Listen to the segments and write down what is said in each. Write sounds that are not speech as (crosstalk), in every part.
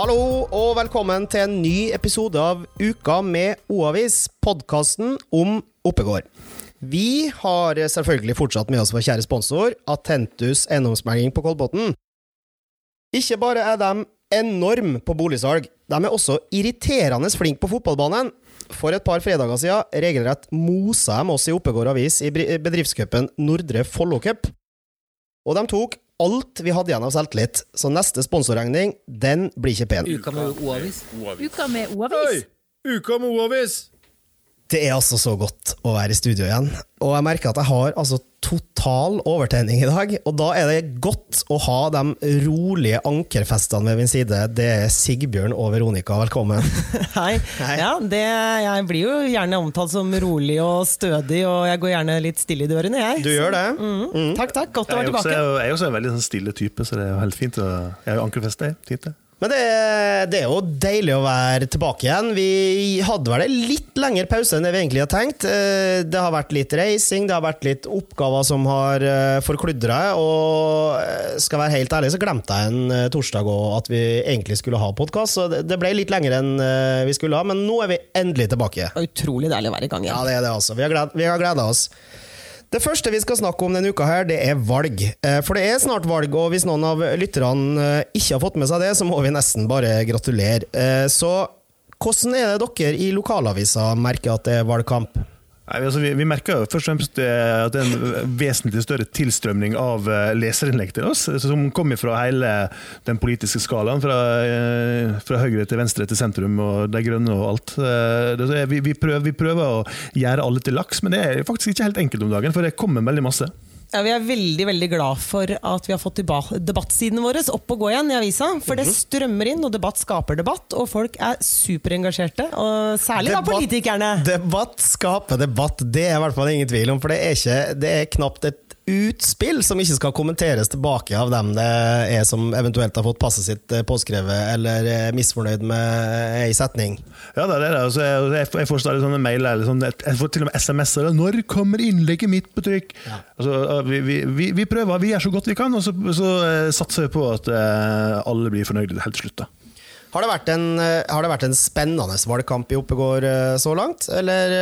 Hallo og velkommen til en ny episode av Uka med O-avis, podkasten om Oppegård. Vi har selvfølgelig fortsatt med oss vår kjære sponsor, Atentus eiendomsmelding på Kolbotn. Ikke bare er de enorm på boligsalg, de er også irriterende flinke på fotballbanen. For et par fredager siden regelrett mosa de oss i Oppegård Avis i bedriftscupen Nordre Follo Cup. Og de tok alt vi hadde igjen av selvtillit, så neste sponsorregning, den blir ikke pen. Uka med O-avis. Uka med O-avis. Uka med O-avis! Det er altså så godt å være i studio igjen. Og jeg merker at jeg har altså total overtenning i dag. Og da er det godt å ha de rolige ankerfestene ved min side. Det er Sigbjørn og Veronica, velkommen. (laughs) Hei. Hei. Ja, det, jeg blir jo gjerne omtalt som rolig og stødig, og jeg går gjerne litt stille i dørene, jeg. Du gjør det? Mm. Takk, takk. Godt å være er også, tilbake. jeg er også en veldig sånn stille type, så det er jo helt fint. Å, jeg har jo ankerfest. Fint, det. Men det, det er jo deilig å være tilbake igjen. Vi hadde vel en litt lengre pause enn det vi egentlig hadde tenkt. Eh, Det har vært litt reising, det har vært litt oppgaver som har eh, forkludra. Og eh, skal være helt ærlig, så glemte jeg en torsdag òg at vi egentlig skulle ha podkast. Så det ble litt lenger enn vi skulle ha, men nå er vi endelig tilbake. Utrolig deilig å være i gang igjen. Ja, det er det altså. Vi har gleda oss. Det første vi skal snakke om denne uka, her, det er valg. Eh, For det er snart valg, og hvis noen av lytterne eh, ikke har fått med seg det, så må vi nesten bare gratulere. Eh, Så hvordan er det dere i lokalavisa merker at det er valgkamp? Nei, altså, vi, vi merker først og fremst eh, at det er en vesentlig større tilstrømning av eh, leserinnlegg til oss, som kommer fra hele den politiske skalaen. Fra, eh, fra høyre til venstre til sentrum og de grønne og alt. Eh, Vi, vi, prøver, vi prøver å gjøre alle til laks, men det er faktisk ikke helt enkelt om dagen, for det kommer veldig masse. Ja, vi er veldig veldig glad for at vi har fått debattsidene våre opp og gå igjen i avisa. For det strømmer inn, og debatt skaper debatt. Og folk er superengasjerte. Og særlig da politikerne. Debatt skaper debatt, det er i hvert fall ingen tvil om. For det er, ikke, det er knapt et utspill som ikke skal kommenteres tilbake av dem det er som eventuelt har fått passet sitt eh, påskrevet eller er misfornøyd med ei setning. Ja, det er det. Altså, jeg, jeg får- stadig sånne eller sånn, jeg får til og med SMS-er. 'Når kommer innlegget mitt på trykk?' Altså, vi, vi, vi, vi prøver, vi gjør så godt vi kan, og så, så eh, satser vi på at eh, alle blir fornøyde helt til slutt. da. Har det vært en, eh, har det vært en spennende valgkamp i Oppegård eh, så langt, eller?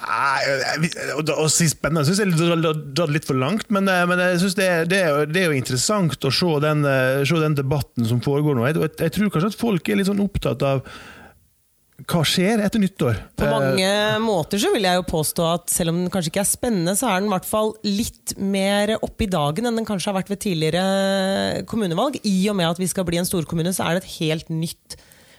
Å si spennende syns jeg er dratt litt for langt, men, men jeg synes det, det, er jo- det er jo interessant å se den, se den debatten som foregår nå. Jeg, jeg tror kanskje at folk er litt sånn opptatt av hva skjer etter nyttår. På Eh, mange måter så vil jeg jo påstå at selv om den kanskje ikke er spennende, så er den i hvert fall litt mer oppe i dagen enn den kanskje har vært ved tidligere kommunevalg. I og med at vi skal bli en storkommune, så er det et helt nytt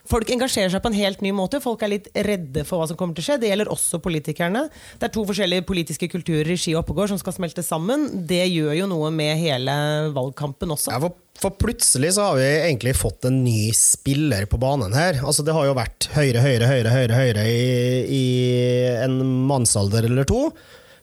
Folk engasjerer seg på en helt ny måte. Folk er litt redde for hva som kommer til å skje. Det gjelder også politikerne. Det er to forskjellige politiske kulturer i Ski og Oppegård som skal smelte sammen. Det gjør jo noe med hele valgkampen også. Ja, for, for plutselig så har vi egentlig fått en ny spiller på banen her. Altså Det har jo vært høyre, høyre, høyre, høyre, høyre i, i en mannsalder eller to.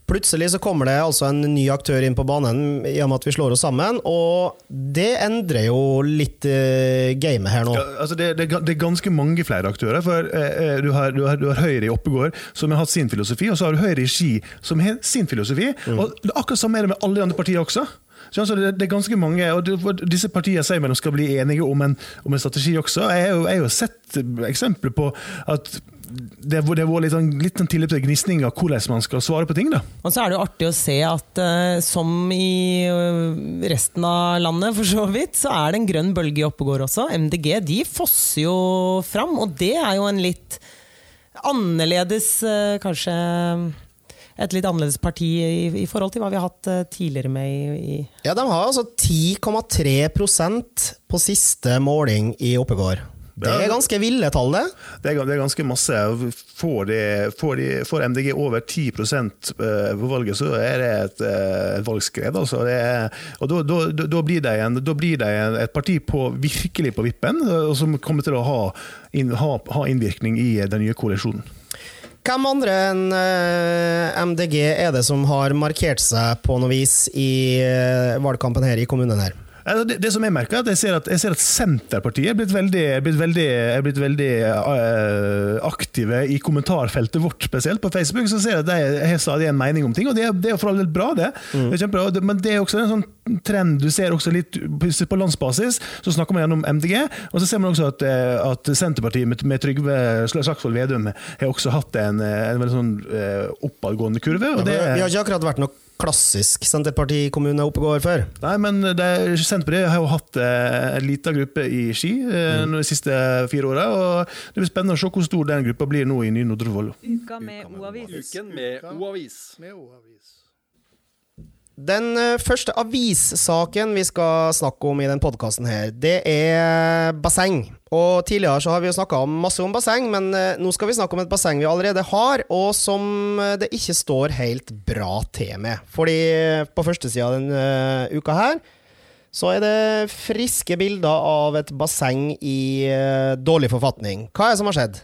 Plutselig så kommer det altså en ny aktør inn på banen i og med at vi slår oss sammen, og det endrer jo litt uh, gamet her nå. Ja, altså det, det, det er ganske mange flere aktører. for uh, du, har, du, har, du har Høyre i Oppegård, som har hatt sin filosofi, og så har du Høyre i Ski, som har sin filosofi. Og det er Akkurat samme er det med alle de andre partiene også. Så altså det, det er ganske mange, og Disse partiene sier mellom skal bli enige om en, om en strategi også. Jeg har jo, jeg har jo sett eksempler på at det det har vært litt, sånn, litt en tilløp til gnisning av hvordan man skal svare på ting. da. Og så er det jo artig å se at uh, som i uh, resten av landet, for så vidt, så er det en grønn bølge i Oppegård også. MDG de fosser jo fram, og det er jo en litt annerledes, uh, kanskje et litt annerledes parti i, i forhold til hva vi har hatt tidligere med i, i Ja, De har altså 10,3% på siste måling i Oppegård. Det er ganske ville tall, det. Det er, det er ganske masse. Får, de, får, de, får MDG over 10 eh, på valget, så er det et, eh, et valgskred. Altså. Det er, og da, da, da- blir det, en, da blir de en, et parti på, virkelig på vippen, og som kommer til å ha, inn, ha, ha innvirkning i den nye koalisjonen. Hvem andre enn eh, MDG er det som har markert seg på noe vis i eh, valgkampen her i kommunen her? Altså, Det, det som jeg merker, er at jeg ser at, jeg ser at Senterpartiet er blitt veldig, er blitt veldig, er blitt veldig uh, aktive i kommentarfeltet vårt, spesielt på Facebook. Så ser jeg at de har stadig en mening om ting, og det, det er for all del bra, det. det er kjempebra, men det er også en sånn trend du ser også litt på landsbasis. Så snakker man gjennom MDG, og så ser man også at, eh, at Senterpartiet med, med Trygve Slagsvold Vedum har også hatt en, eh, en veldig sånn oppadgående kurve. Og Vi har ikke akkurat vært noe klassisk Senterpartikommune Oppegård før. Nei, men det, Senterpartiet har jo hatt eh, en liten gruppe i Ski eh, Mm. de siste fire åra. Det blir spennende å se hvor stor den gruppa blir nå i nye Nordre Follo. Uka med O-avis. Uken med O-avis. Den eh, første avissaken vi skal snakke om i den podkasten det er basseng. Og tidligere så har vi jo snakka masse om basseng, men eh, nå skal vi snakke om et basseng vi allerede har, og som eh, det ikke står helt bra til med. Fordi på førstesida denne uka her så er det friske bilder av et basseng i dårlig forfatning. Hva er det som har skjedd?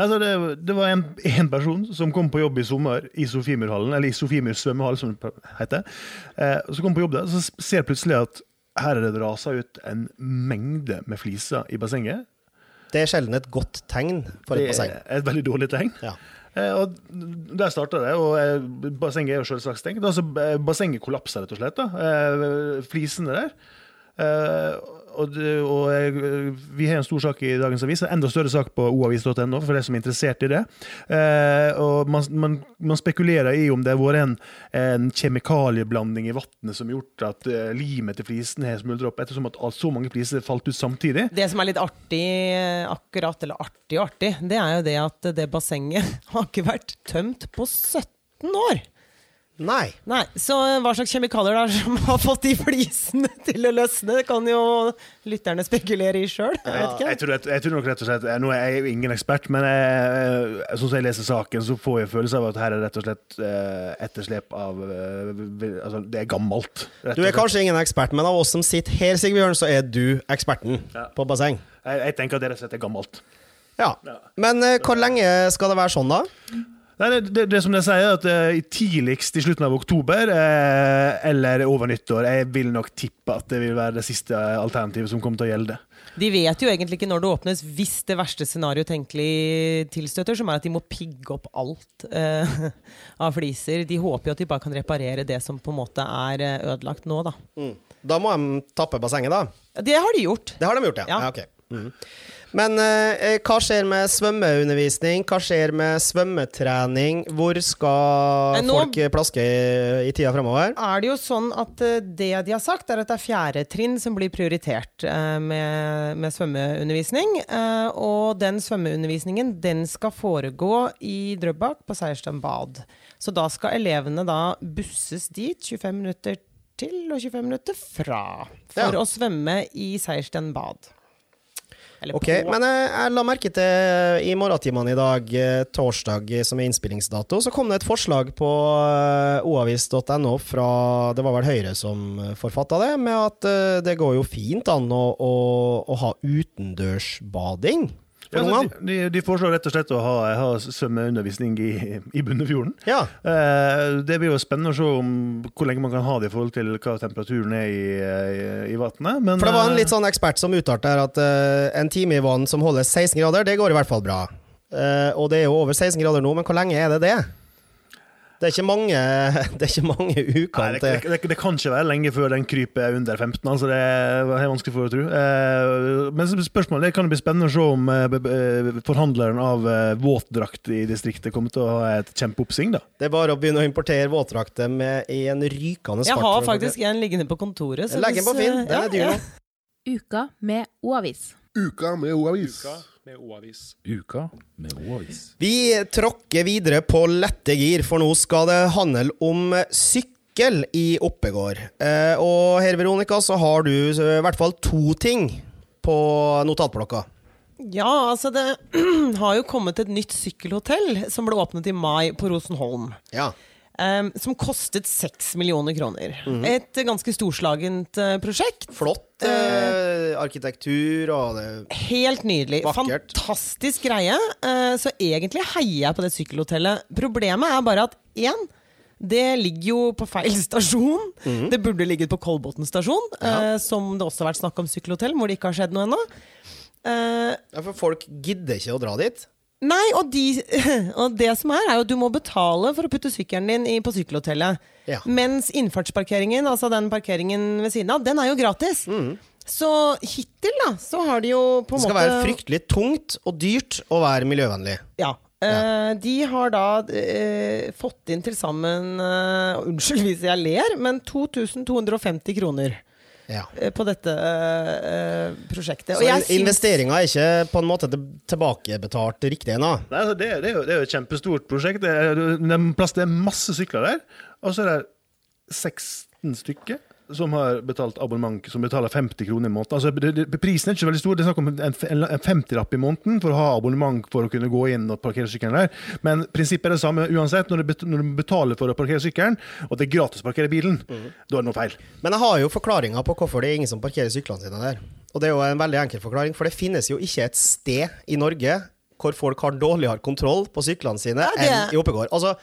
Altså, det, det var en, en person som kom på jobb i sommer i Sofiemyrhallen, eller i Sofiemyr svømmehall, som det heter. Eh, så kom på jobb der, så ser plutselig at her er det rasa ut en mengde med fliser i bassenget. Det er sjelden et godt tegn for et Det er et veldig dårlig tegn. Ja. Eh, og Der starta det, og eh, bassenget er jo selvsagt stengt. Altså, eh, bassenget kollapsa rett og slett. da. Eh, Flisene der. Eh, og, og vi har en stor sak i dagens avis, en enda større sak på oavis.no for de som er interessert i det. Eh, og man, man, man spekulerer i om det har vært en, en kjemikalieblanding i vannet som har gjort at eh, limet til flisen har smuldret opp, ettersom at så mange fliser falt ut samtidig. Det som er litt artig, akkurat, eller artig og artig, det er jo det at det bassenget (laughs) har ikke vært tømt på 17 år. Nei. Nei, Så hva slags kjemikalier det er som har fått de flisene til å løsne, det kan jo lytterne spekulere i sjøl. Jeg Jeg tror, jeg tror nok rett og slett Nå er jeg jo ingen ekspert, men jeg, sånn som jeg leser saken, så får jeg følelse av at her er rett og slett eh, etterslep av eh, Altså, det er gammelt. Du er kanskje ingen ekspert, men av oss som sitter her, Sigbjørn, så er du eksperten Ja. på basseng. Jeg, jeg tenker at det rett og slett er gammelt. Ja. Men eh, hvor lenge skal det være sånn, da? Nei, det, det, det som de sier, er at eh, tidligst i slutten av oktober eh, eller over nyttår. Jeg vil nok tippe at det vil være det siste alternativet som kommer til å gjelde. De vet jo egentlig ikke når det åpnes, hvis det verste scenario tenkelig tilstøter, som er at de må pigge opp alt eh, (laughs) av fliser. De håper jo at de bare kan reparere det som på en måte er ødelagt nå, da. Da må de tappe bassenget, da? Det har de gjort. Det har de gjort, ja. Ja. ja. okay. Mhm. Men eh, hva skjer med svømmeundervisning? Hva skjer med svømmetrening? Hvor skal Eh, nå- folk eh, plaske i, i tida fremover? er det jo sånn at eh, det de har sagt, er at det er fjerde trinn som blir prioritert eh, med, med svømmeundervisning. Eh, Og den svømmeundervisningen den skal foregå i Drøbak på Seiersten bad. Så da skal elevene da busses dit 25 minutter til og 25 minutter fra for Ja. å svømme i Seiersten bad. Ok, på. men jeg, jeg la merke til i morgentimene i dag, eh, torsdag eh, som er innspillingsdato, så kom det et forslag på eh, oavis.no fra Det var vel Høyre som eh, forfatta det, med at eh, det går jo fint an å, å, å ha utendørsbading for ungene. altså, de, de, foreslår rett og slett å ha, ha svømmeundervisning i, i Bunnefjorden. Ja. Eh, Det blir jo spennende å se om hvor lenge man kan ha det i forhold til hva temperaturen er i, i, i vannet. men, For det var en eh, litt sånn ekspert som uttalte her at eh, en time i vann som holder 16 grader, det går i hvert fall bra. Eh, og det er jo over 16 grader nå, men hvor lenge er det det? Det er ikke mange, (laughs) det er ikke mange Nei, ukene det, det, det, det kan ikke være lenge før den kryper under 15. Altså det er helt vanskelig for å tro. Eh, men spørsmålet det kan det bli spennende å se om eh, b- forhandleren av eh, våtdrakt i distriktet kommer til å ha et kjempeoppsving. da. Det er bare å begynne å importere våtdrakter med i en rykende Jeg har faktisk en liggende på kontoret. så Legg den på Finn, eh, den ja, er dyr ja. nå. Uka med O-avis. Uka med O-avis. Uka med O-avis. Vi tråkker videre på lette gir, for nå skal det handle om sykkel i Oppegård. Eh, og her, Veronica, så har du eh, i hvert fall to ting på notatblokka. Ja, altså det (clears throat) har jo kommet et nytt sykkelhotell som ble åpnet i mai på Rosenholm. Ja. Em, som kostet seks millioner kroner. Mhm. Et ganske storslagent uh, prosjekt. Flott uh, arkitektur og det Helt nydelig. Vakkert. Fantastisk greie. Uh, så egentlig heier jeg på det sykkelhotellet. Problemet er bare at én Det ligger jo på feil stasjon. Det burde ligget på Kolbotn stasjon, eh, som det også har vært snakk om sykkelhotell, hvor det ikke har skjedd noe ennå. Eh, Ja, for folk gidder ikke å dra dit. Nei, og, de, (clears throat) og det som er, er jo at du må betale for å putte sykkelen din i, på sykkelhotellet. Ja. Mens innfartsparkeringen, altså den parkeringen ved siden av, den er jo gratis. Så hittil, da, så har de jo på en måte Det skal måte være fryktelig tungt og dyrt å være miljøvennlig. Ja. ja. de har da eh, fått inn til sammen eh, Unnskyld hvis jeg ler, men 2250 kroner Ja. eh, på dette uh, prosjektet. Så syns- investeringa er ikke på en måte tilbakebetalt riktig ennå. Altså, det, det, er det er jo et kjempestort prosjekt. Det er, det er, plass, det er masse sykler der. Og så er det 16 stykker som har betalt abonnement, som betaler 50 kroner i måneden. Altså, det, det, prisen er ikke veldig stor. Det er snakk om en, en, en 50-rapp i måneden for å ha abonnement for å kunne gå inn og parkere sykkelen der. Men prinsippet er det samme uansett. Når du, når du betaler for å parkere sykkelen, og det er gratis å parkere bilen, da er det noe feil. Men jeg har jo forklaringa på hvorfor det er ingen som parkerer syklene sine der. Og det er jo en veldig enkel forklaring, for det finnes jo ikke et sted i Norge hvor folk har dårligere kontroll på syklene sine Ja, det- enn i Oppegård. Altså,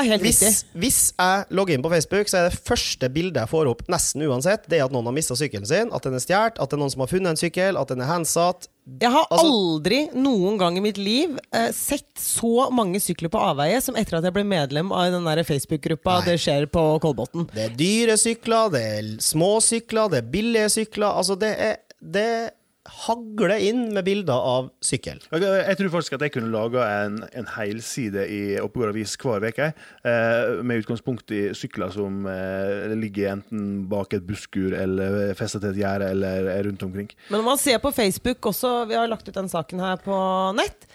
er helt hvis, riktig. hvis jeg logger inn på Facebook, så er det første bildet jeg får opp, nesten uansett, det er at noen har mista sykkelen sin, at den er stjålet, at det er noen som har funnet en sykkel, at den er handsatt. Jeg har Altså- aldri noen gang i mitt liv eh, sett så mange sykler på avveie som etter at jeg ble medlem av den Facebook-gruppa Det skjer på Kolbotn. Det er dyre sykler, det er små sykler, det er billige sykler. Altså, det er Det hagler inn med bilder av sykkel. Jeg, jeg tror faktisk at jeg kunne laga en, en helside i Oppegård Avis hver uke, eh, med utgangspunkt i sykler som eh, ligger enten bak et busskur eller festa til et gjerde eller er rundt omkring. Men når man ser på Facebook også, vi har lagt ut den saken her på nett.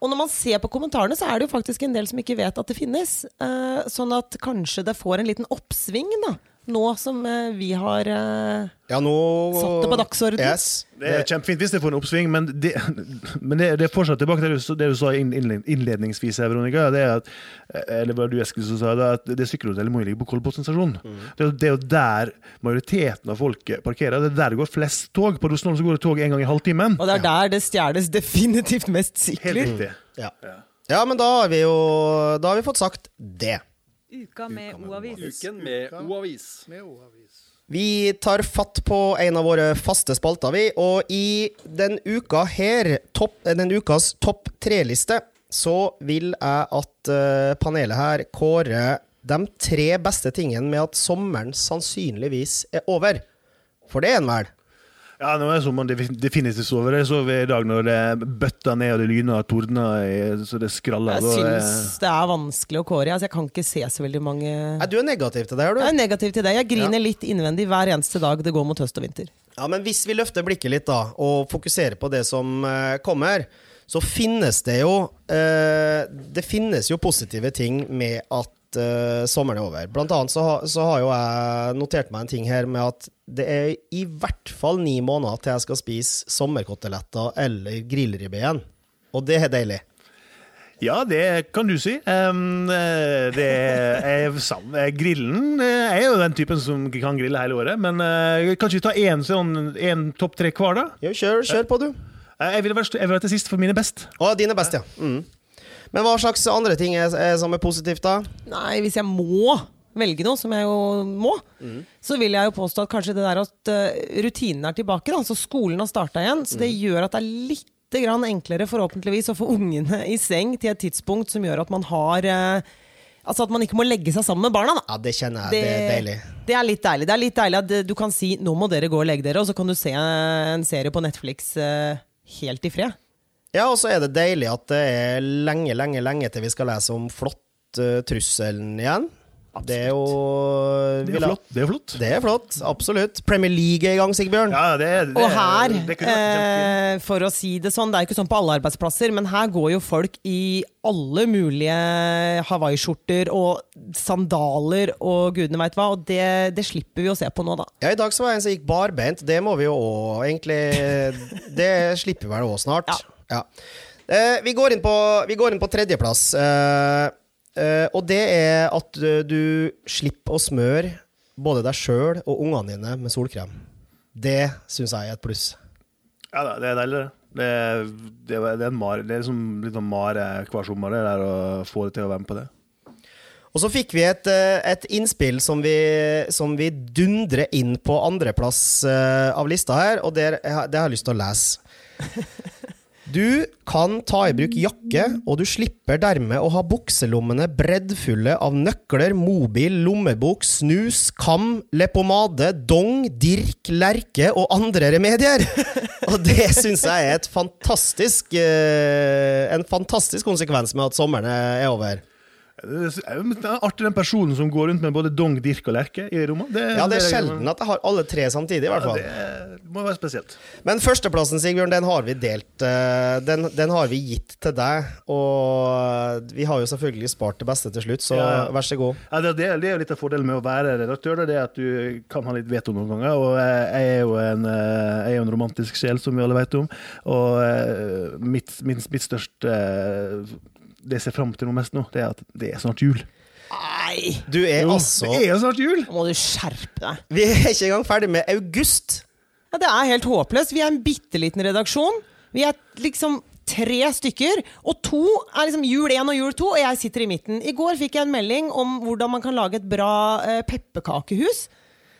Og når man ser på kommentarene, så er det jo faktisk en del som ikke vet at det finnes. Eh, sånn at kanskje det får en liten oppsving, da. Nå som eh, vi har eh, Ja, nå Satt det på dagsordenen? Yes. Det er kjempefint hvis det får en oppsving, men det, (laughs) men det, det er fortsatt tilbake til det du, sa innledningsvis, Veronica. Det er at, eller var det du Eskil som sa det, at det sykkelhotellet må ligge på Kolbotn stasjon. Det, er jo- det er jo der majoriteten av folket parkerer. Det er der det går flest tog. På Rosenholm går det tog en gang i halvtimen. Og det er der det stjeles definitivt mest Helt sykler. riktig. Ja. ja, men da har vi jo Da har vi fått sagt det. Uka med O-avis. Uken med O-avis. Vi tar fatt på en av våre faste spalter, vi. Og i den uka her, topp, eh, den ukas topp tre-liste, så vil jeg at eh, panelet her kårer de tre beste tingene med at sommeren sannsynligvis er over. For det er en vel. Ja, nå er sommeren defin- definitivt over. Jeg så vi i dag når det bøtta ned og det lyna og tordna så det skralla. Jeg er- syns det er vanskelig å kåre. Altså, jeg kan ikke se så veldig mange Nei, du er negativ til det, er du? Jeg er negativ til det. Jeg griner litt innvendig hver eneste dag det går mot høst og vinter. Ja, men hvis vi løfter blikket litt da, og fokuserer på det som eh, kommer, så finnes det jo eh, Det finnes jo positive ting med at eh, sommeren er over. Blant annet så, så har jo jeg notert meg en ting her med at det er i hvert fall ni måneder til jeg skal spise sommerkoteletter eller grillribbe igjen. Og det er deilig. Ja, det kan du si. Um, det er sam- eh, Grillen er jo den typen som kan grille hele året, men uh, kanskje vi tar én sånn, en topp tre hver, da? Ja, kjør, kjør på, du. Jeg vil være, jeg vil være til sist, for mine best. Å, dine best, ja. Mm. Men hva slags andre ting er, er som er positivt, da? Nei, hvis jeg må velge noe, som jeg jo må, så vil jeg jo påstå at kanskje det der at uh, rutinen er tilbake. Da. Altså skolen har starta igjen, så det gjør at det er litt grann enklere forhåpentligvis å få ungene i seng til et tidspunkt som gjør at man har eh, Altså at man ikke må legge seg sammen med barna. da. Ja, det kjenner jeg. Det, er deilig. Det er litt deilig. Det er litt deilig at eh, du kan si 'nå må dere gå og legge dere', og så kan du se en serie på Netflix eh, helt i fred. Ja, og så er det deilig at det er lenge, lenge, lenge til vi skal lese om flått-trusselen igjen. Absolutt. Det er jo Det er flott. Det er flott. Det er flott, absolutt. Premier League er i gang, Sigbjørn. Ja, det, er- det, Og her, eh, for å si det sånn, det er jo ikke sånn på alle arbeidsplasser, men her går jo folk i alle mulige hawaiiskjorter og sandaler og gudene veit hva, og det, det slipper vi å se på nå, da. Ja, I dag så var jeg en som gikk barbeint. Det må vi jo òg egentlig Det slipper vi vel òg snart. Ja. Eh, vi, går inn på, vi går inn på tredjeplass. Eh, eh, og det er at eh, du slipper å smøre både deg sjøl og ungene dine med solkrem. Det syns jeg er et pluss. Ja det er deilig, det. Det det det er, en mare, det er liksom litt sånn mare hver sommer, det der å få det til å være med på det. Og så fikk vi et, eh, et innspill som vi, som vi dundrer inn på andreplass eh, av lista her, og det, det har jeg lyst til å lese. (laughs) Du kan ta i bruk jakke, og du slipper dermed å ha bukselommene breddfulle av nøkler, mobil, lommebok, snus, kam, leppepomade, dong, dirk, lerke og andre remedier. (laughs) Og det syns jeg er fantastisk eh, en fantastisk konsekvens med at sommeren er over. Det artig den personen som går rundt med både dong, dirk og lerke i rommet. Ja, det er sjelden at jeg har alle tre samtidig, i hvert fall. Ja, det må være spesielt. Men førsteplassen, Sigbjørn, den har vi delt. eh, Den, den har vi gitt til deg. Og vi har jo selvfølgelig spart det beste til slutt, så Ja. vær så god. Ja, det, det er- jo litt av fordelen med å være redaktør, det er at du kan ha litt veto noen ganger. Og jeg, er, jo en, eh, er jo en romantisk sjel, som vi alle vet om. Og eh, mitt, mitt, mitt største Det jeg ser fram til noe mest nå, det er at det er snart jul. Nei! Du er Jo, altså det er jo snart jul! Nå må du skjerpe deg. Vi er ikke engang ferdig med august. Ja, det er helt håpløst. Vi er en bitte liten redaksjon. Vi er liksom tre stykker, og to er liksom jul én og jul to, og jeg sitter i midten. I går fikk jeg en melding om hvordan man kan lage et bra eh, pepperkakehus.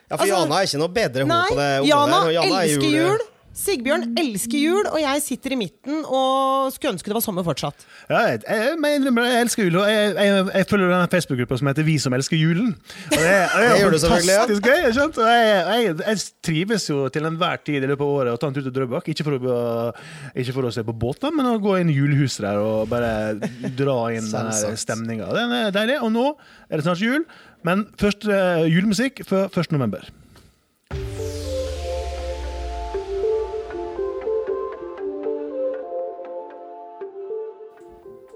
Ja, for Altså, Jana er ikke noe bedre hun Nei, på det området. Jana der, Jana er elsker jul- jul. Sigbjørn elsker jul, og jeg sitter i midten og skulle ønske det var sommer fortsatt. Ja, jeg, jeg, jeg, jeg elsker jul, og jeg, jeg, jeg følger denne Facebook-gruppa som heter Vi som elsker julen. Og det, er- er fantastisk gøy. Jeg, jeg, jeg trives jo til enhver tid i løpet av året å ta en tur til Drøbak. Ikke for, å, ikke for å se på båter, men å gå inn i julehuset der og bare dra inn den stemninga. Den er deilig. Og nå er det snart jul, men først eh, julemusikk før 1. november.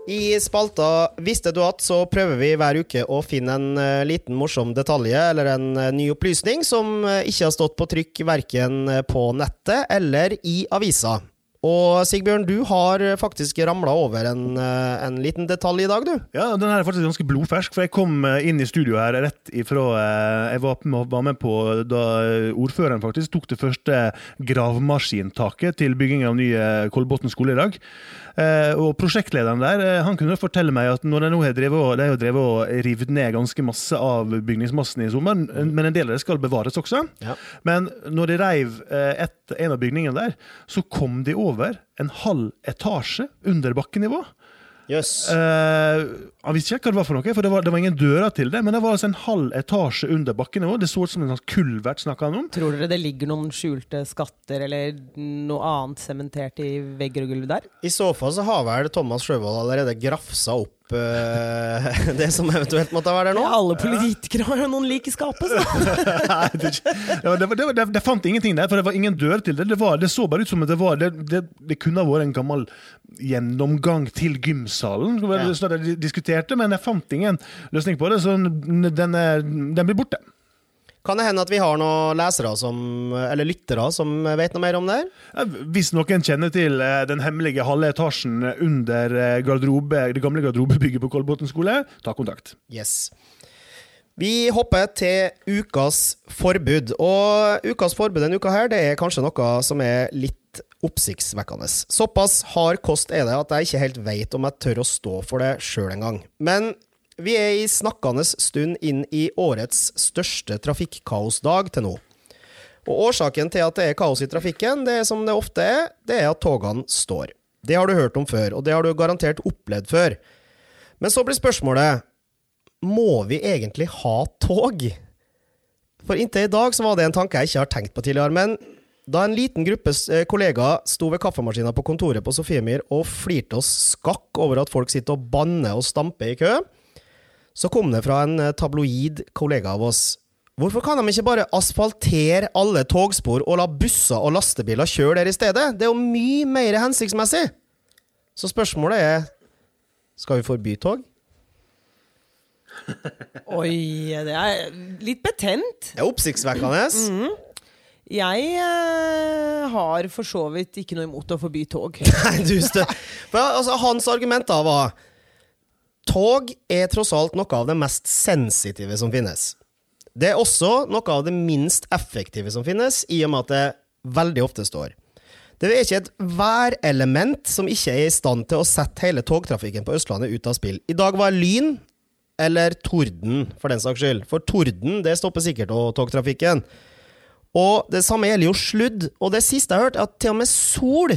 I spalta Visste du at, så prøver vi hver uke å finne en eh, liten morsom detalje eller en eh, ny opplysning som eh, ikke har stått på trykk verken på nettet eller i avisa. Og Sigbjørn, du har faktisk ramla over en, eh, en liten detalj i dag, du. Ja, den her er faktisk ganske blodfersk, for jeg kom eh, inn i studio her rett ifra eh, Jeg var med, på da ordføreren faktisk tok det første gravemaskintaket til bygging av ny Kolbotn skole i dag. Og prosjektlederen der han kunne fortelle meg at når de nå har drevet de har drevet og revet ned ganske masse av bygningsmassen i sommer, men en del av det skal bevares også. Ja. Men når de reiv et, en av bygningene der, så kom de over en halv etasje under bakkenivå. Yes. Uh, han visste ikke hva det var for noe, for det var, det var ingen dører til det. Men det var altså en halv etasje under bakkenivå. Det så ut som en sånn kulvert, han om. Tror dere det ligger noen skjulte skatter eller noe annet sementert i vegger og gulv der? I så fall så har vel Thomas Sjøvold allerede grafsa opp eh, (laughs) det som eventuelt måtte være der nå. Alle politikere har jo noen lik i skapet, så. Nei, det, fant ingenting der, for det var ingen dør til det. Det, var, det så bare ut som at det var Det, det, det kunne ha vært en gammel gjennomgang til gymsalen, Ja. sånn at de diskuterte, men jeg fant ingen løsning på det, så den, er, den blir borte. Kan det hende at vi har noen lesere som, eller lyttere som vet noe mer om det her? Hvis noen kjenner til eh, den hemmelige halve etasjen under eh, garderobe, det gamle garderobebygget på Kolbotn skole, ta kontakt. Yes. Vi hopper til ukas forbud. Og ukas forbud denne uka her, det er kanskje noe som er litt oppsiktsvekkende. Såpass hard kost er det at jeg ikke helt vet om jeg tør å stå for det sjøl engang. Men vi er i snakkende stund inn i årets største trafikkaosdag til nå. Og årsaken til at det er kaos i trafikken, det er som det ofte er, det er at togene står. Det har du hørt om før, og det har du garantert opplevd før. Men så blir spørsmålet må vi egentlig ha tog? For inntil i dag så var det en tanke jeg ikke har tenkt på tidligere. Men da en liten gruppe eh, kollegaer sto ved kaffemaskina på kontoret på Sofiemyr og flirte oss skakk over at folk sitter og banner og stamper i kø, så kom det fra en eh, tabloid kollega av oss. Hvorfor kan de ikke bare asfaltere alle togspor og la busser og lastebiler kjøre der i stedet? Det er jo mye mer hensiktsmessig! Så spørsmålet er skal vi forby tog? (laughs) Oi, det er litt betent. Det er oppsiktsvekkende. Jeg eh, har for så vidt ikke noe imot å forby tog. (laughs) Nei, du stø... Altså, hans argument da var Tog er tross alt noe av det mest sensitive som finnes. Det er også noe av det minst effektive som finnes, i og med at det veldig ofte står. Det er ikke et værelement som ikke er i stand til å sette hele togtrafikken på Østlandet ut av spill. I dag var lyn eller torden, for den saks skyld. For torden, det stopper sikkert og togtrafikken. Og det samme gjelder jo sludd. Og det siste jeg har hørt, er at til og med sol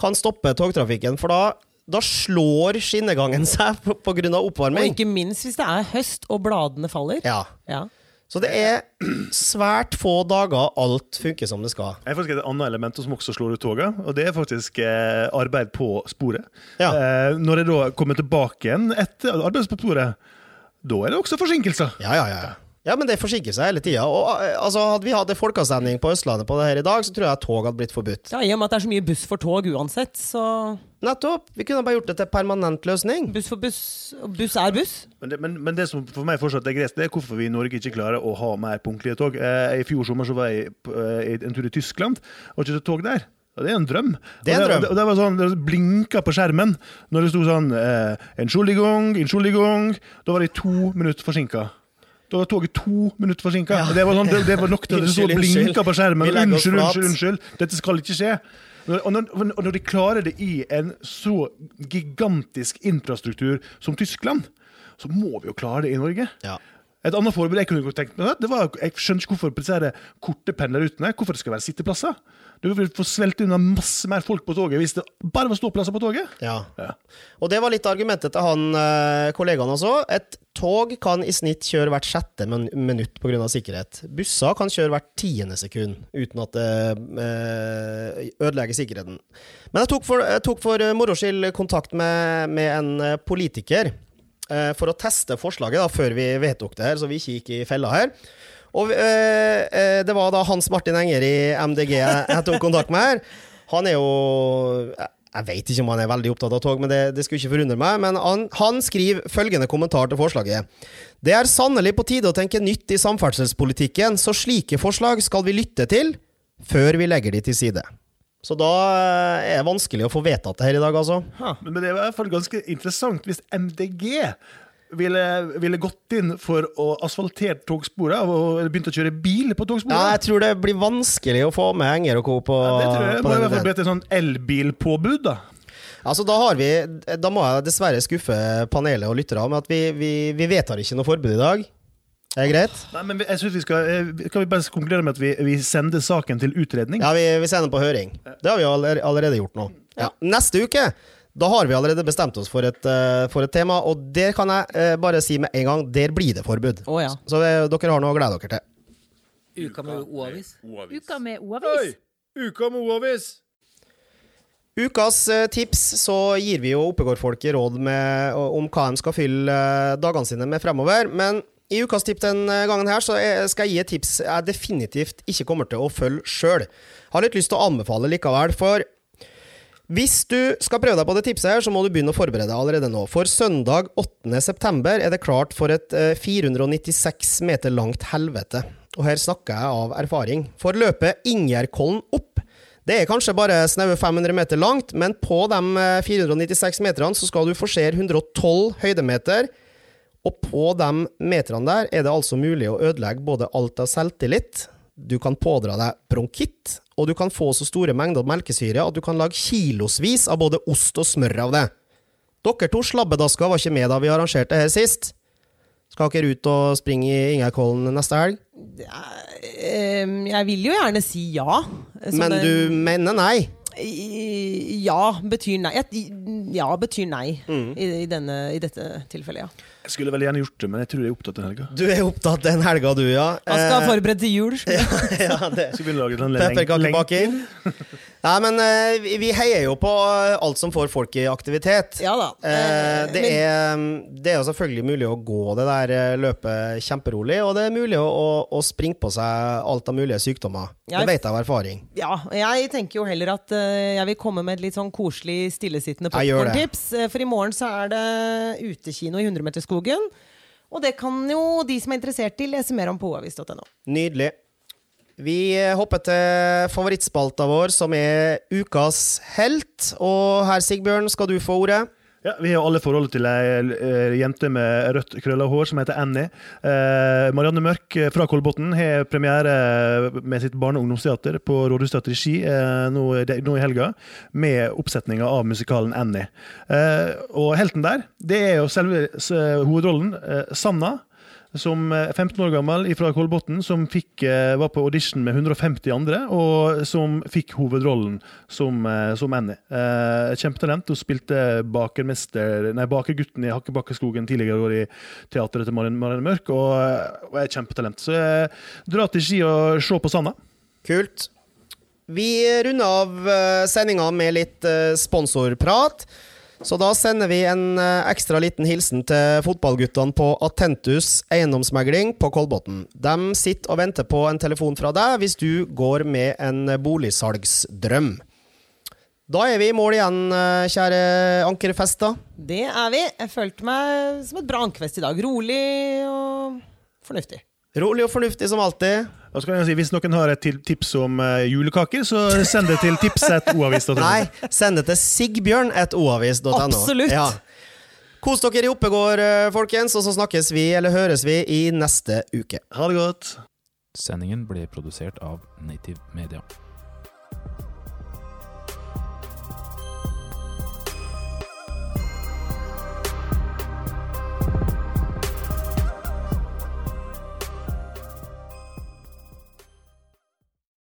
kan stoppe togtrafikken. For da, da slår skinnegangen seg på, oppvarming. Og ikke minst hvis det er høst og bladene faller. Ja. Ja. Så det er svært få dager alt funker som det skal. Jeg er faktisk et annet element som også slår ut toget, og det er faktisk eh, arbeid på sporet. Ja. Eh, når jeg da kommer tilbake igjen etter arbeid på sporet, da er det også forsinkelser. Ja, ja, ja. Ja, men det forsinker seg hele tida. Eh, altså, hadde vi hatt en folkeavstemning på Østlandet på det her i dag, så tror jeg tog hadde blitt forbudt. ja, I og med at det er så mye buss for tog uansett, så Nettopp! Vi kunne bare gjort det til permanent løsning. buss for buss, og buss er buss. Men det, men, men det som for meg fortsatt er greit, det er hvorfor vi i Norge ikke klarer å ha mer punktlige tog. Eh, I fjor sommer så var jeg på, eh, en tur i Tyskland, og ikke tog der. Det er en drøm. Det er en og drøm. Og det, var sånn, det blinka på skjermen når det sto sånn eh, Entschuldigung, Entschuldigung. Da var de to minutter forsinka. Da var toget to minutter forsinka. Ja. Det, var sånn, det, det var nok til at det sto blinka på skjermen. Unnskyld, unnskyld, unnskyld. Dette skal ikke skje. Og, når, når de klarer det i en så gigantisk infrastruktur som Tyskland, så må vi jo klare det i Norge. Ja. Et annet forbud jeg kunne tenkt meg, det var, jeg skjønner ikke hvorfor på disse korte pendlerrutene hvorfor det skal være sitteplasser. Du vil få svelte unna masse mer folk på toget hvis det bare var ståplasser på toget. Ja. Ja. Og det var litt argumentet til han eh, kollegaen også. Et tog kan i snitt kjøre hvert sjette min minutt pga. sikkerhet. Busser kan kjøre hvert tiende sekund uten at det eh, ødelegger sikkerheten. Men jeg tok for, jeg tok for moro skyld kontakt med, med en eh, politiker eh, for å teste forslaget da, før vi vedtok det her, så vi ikke gikk i fella her. Og eh, eh, Det var da Hans Martin Enger i MDG jeg, tok kontakt med her. Han er jo Jeg, veit ikke om han er veldig opptatt av tog, men det, det skulle ikke forundre meg. Men han, han skriver følgende kommentar til forslaget. Det er sannelig på tide å tenke nytt i samferdselspolitikken, så slike forslag skal vi lytte til før vi legger de til side. Så da eh, er det vanskelig å få vedtatt det her i dag, altså. Men, men det er i hvert fall ganske interessant hvis MDG ville, ville gått inn for å asfaltere togsporet og begynt å kjøre bil på togsporet. Ja, jeg tror det blir vanskelig å få med Enger og co. på, Ja, det tror jeg Det må i hvert fall bli et sånn elbilpåbud, da. Altså, da, har vi, da må jeg dessverre skuffe panelet og lytterne med at vi, vi, vi vedtar ikke noe forbud i dag. Er greit? Nei, men jeg synes vi skal, eh, Kan vi bare konkludere med at vi, vi sender saken til utredning? Ja, vi, vi sender på høring. Det har vi allerede gjort nå. Ja. Neste uke da har vi allerede bestemt oss for et, eh, for et tema, og der kan jeg eh, bare si med en gang der blir det forbud. Oh, ja. Så det, dere har noe å glede dere til. Uka med O-avis. Uka med O-avis. Uka med O-avis! Ukas tips så gir vi jo Oppegård-folket råd med, om hva de skal fylle dagene sine med fremover. Men i ukas tips denne gangen her så skal jeg gi et tips jeg definitivt ikke kommer til å følge sjøl. Har litt lyst til å anbefale likevel, for hvis du skal prøve deg på det tipset her, så må du begynne å forberede deg allerede nå. For søndag 8.9 er det klart for et eh, 496 meter langt helvete. Og her snakker jeg av erfaring. For løpet Ingjerdkollen opp det er kanskje bare snaue 500 meter langt, men på de eh, 496 meterne så skal du forsere 112 høydemeter. Og på de meterne der er det altså mulig å ødelegge både alt av selvtillit, du kan pådra deg bronkitt, og du kan få så store mengder melkesyre at du kan lage kilosvis av både ost og smør av det. Dere to slabbedasker var ikke med da vi arrangerte her sist. Skal dere ut og springe i Ingerkollen neste helg? Eh, Jeg vil jo gjerne si ja. Men du mener nei? I- Ja betyr nei. Ja betyr nei Mm. i, i, denne, i dette tilfellet, ja. Jeg skulle veldig gjerne gjort det, men jeg tror jeg er opptatt den helga. Du er opptatt den helga, du, ja. Han skal Eh, forberede til jul. (laughs) ja, det. Skal begynne å lage sånn Pepperkakebaking. Nei, men eh, vi- heier jo på alt som får folk i aktivitet. Ja da. Eh, det, er, det er jo selvfølgelig mulig å gå det der eh, løpet kjemperolig, og det er mulig å, å, springe på seg alt av mulige sykdommer. Jeg- Det vet jeg av erfaring. Ja, jeg tenker jo heller at eh, jeg vil komme med et litt sånn koselig, stillesittende popkorntips. Eh, For i morgen så er det utekino i 100-meterskogen. Og det kan jo de som er interessert i, lese mer om på oavis.no. Nydelig. Vi hopper til favorittspalta vår, som er ukas helt. Og herr Sigbjørn, skal du få ordet? Ja, Vi har alle forholdet til ei eh, jente med rødt krølla hår som heter Annie. Eh, Marianne Mørk eh, fra Kolbotn har premiere med sitt barne- og ungdomsteater på Rådhusteatret i Ski eh, nå, nå i helga, med oppsetninga av musikalen Annie. Eh, og helten der, det er jo selve hovedrollen, eh, Sanna. Som er 15 år gammel fra Kolbotn, som fikk, eh, var på audition med 150 andre, og som fikk hovedrollen som, eh, som Annie. Eh, kjempetalent. Hun spilte nei, bakergutten i Hakkebakkeskogen tidligere år i teateret til Marianne Marianne Mørk, og, og er et kjempetalent. Så eh, dra til Ski og se på sanda. Kult. Vi runder av eh, sendinga med litt eh, sponsorprat. Så da sender vi en eh, ekstra liten hilsen til fotballguttene på Attentus eiendomsmegling på Kolbotn. De sitter og venter på en telefon fra deg hvis du går med en boligsalgsdrøm. Da er vi i mål igjen, kjære ankerfest. da. Det er vi. Jeg følte meg som et bra ankerfest i dag. Rolig og fornuftig. Rolig og fornuftig som alltid. Og så kan jeg si, Hvis noen har et tips om eh, julekaker, så send det til tipset.oavis.no. Nei, send det til sigbjørn.oavis.no. Absolutt. Ja. Kos dere i Oppegård, eh, folkens, og så snakkes vi, eller høres vi, i neste uke. Ha det godt. Sendingen ble produsert av Native Media.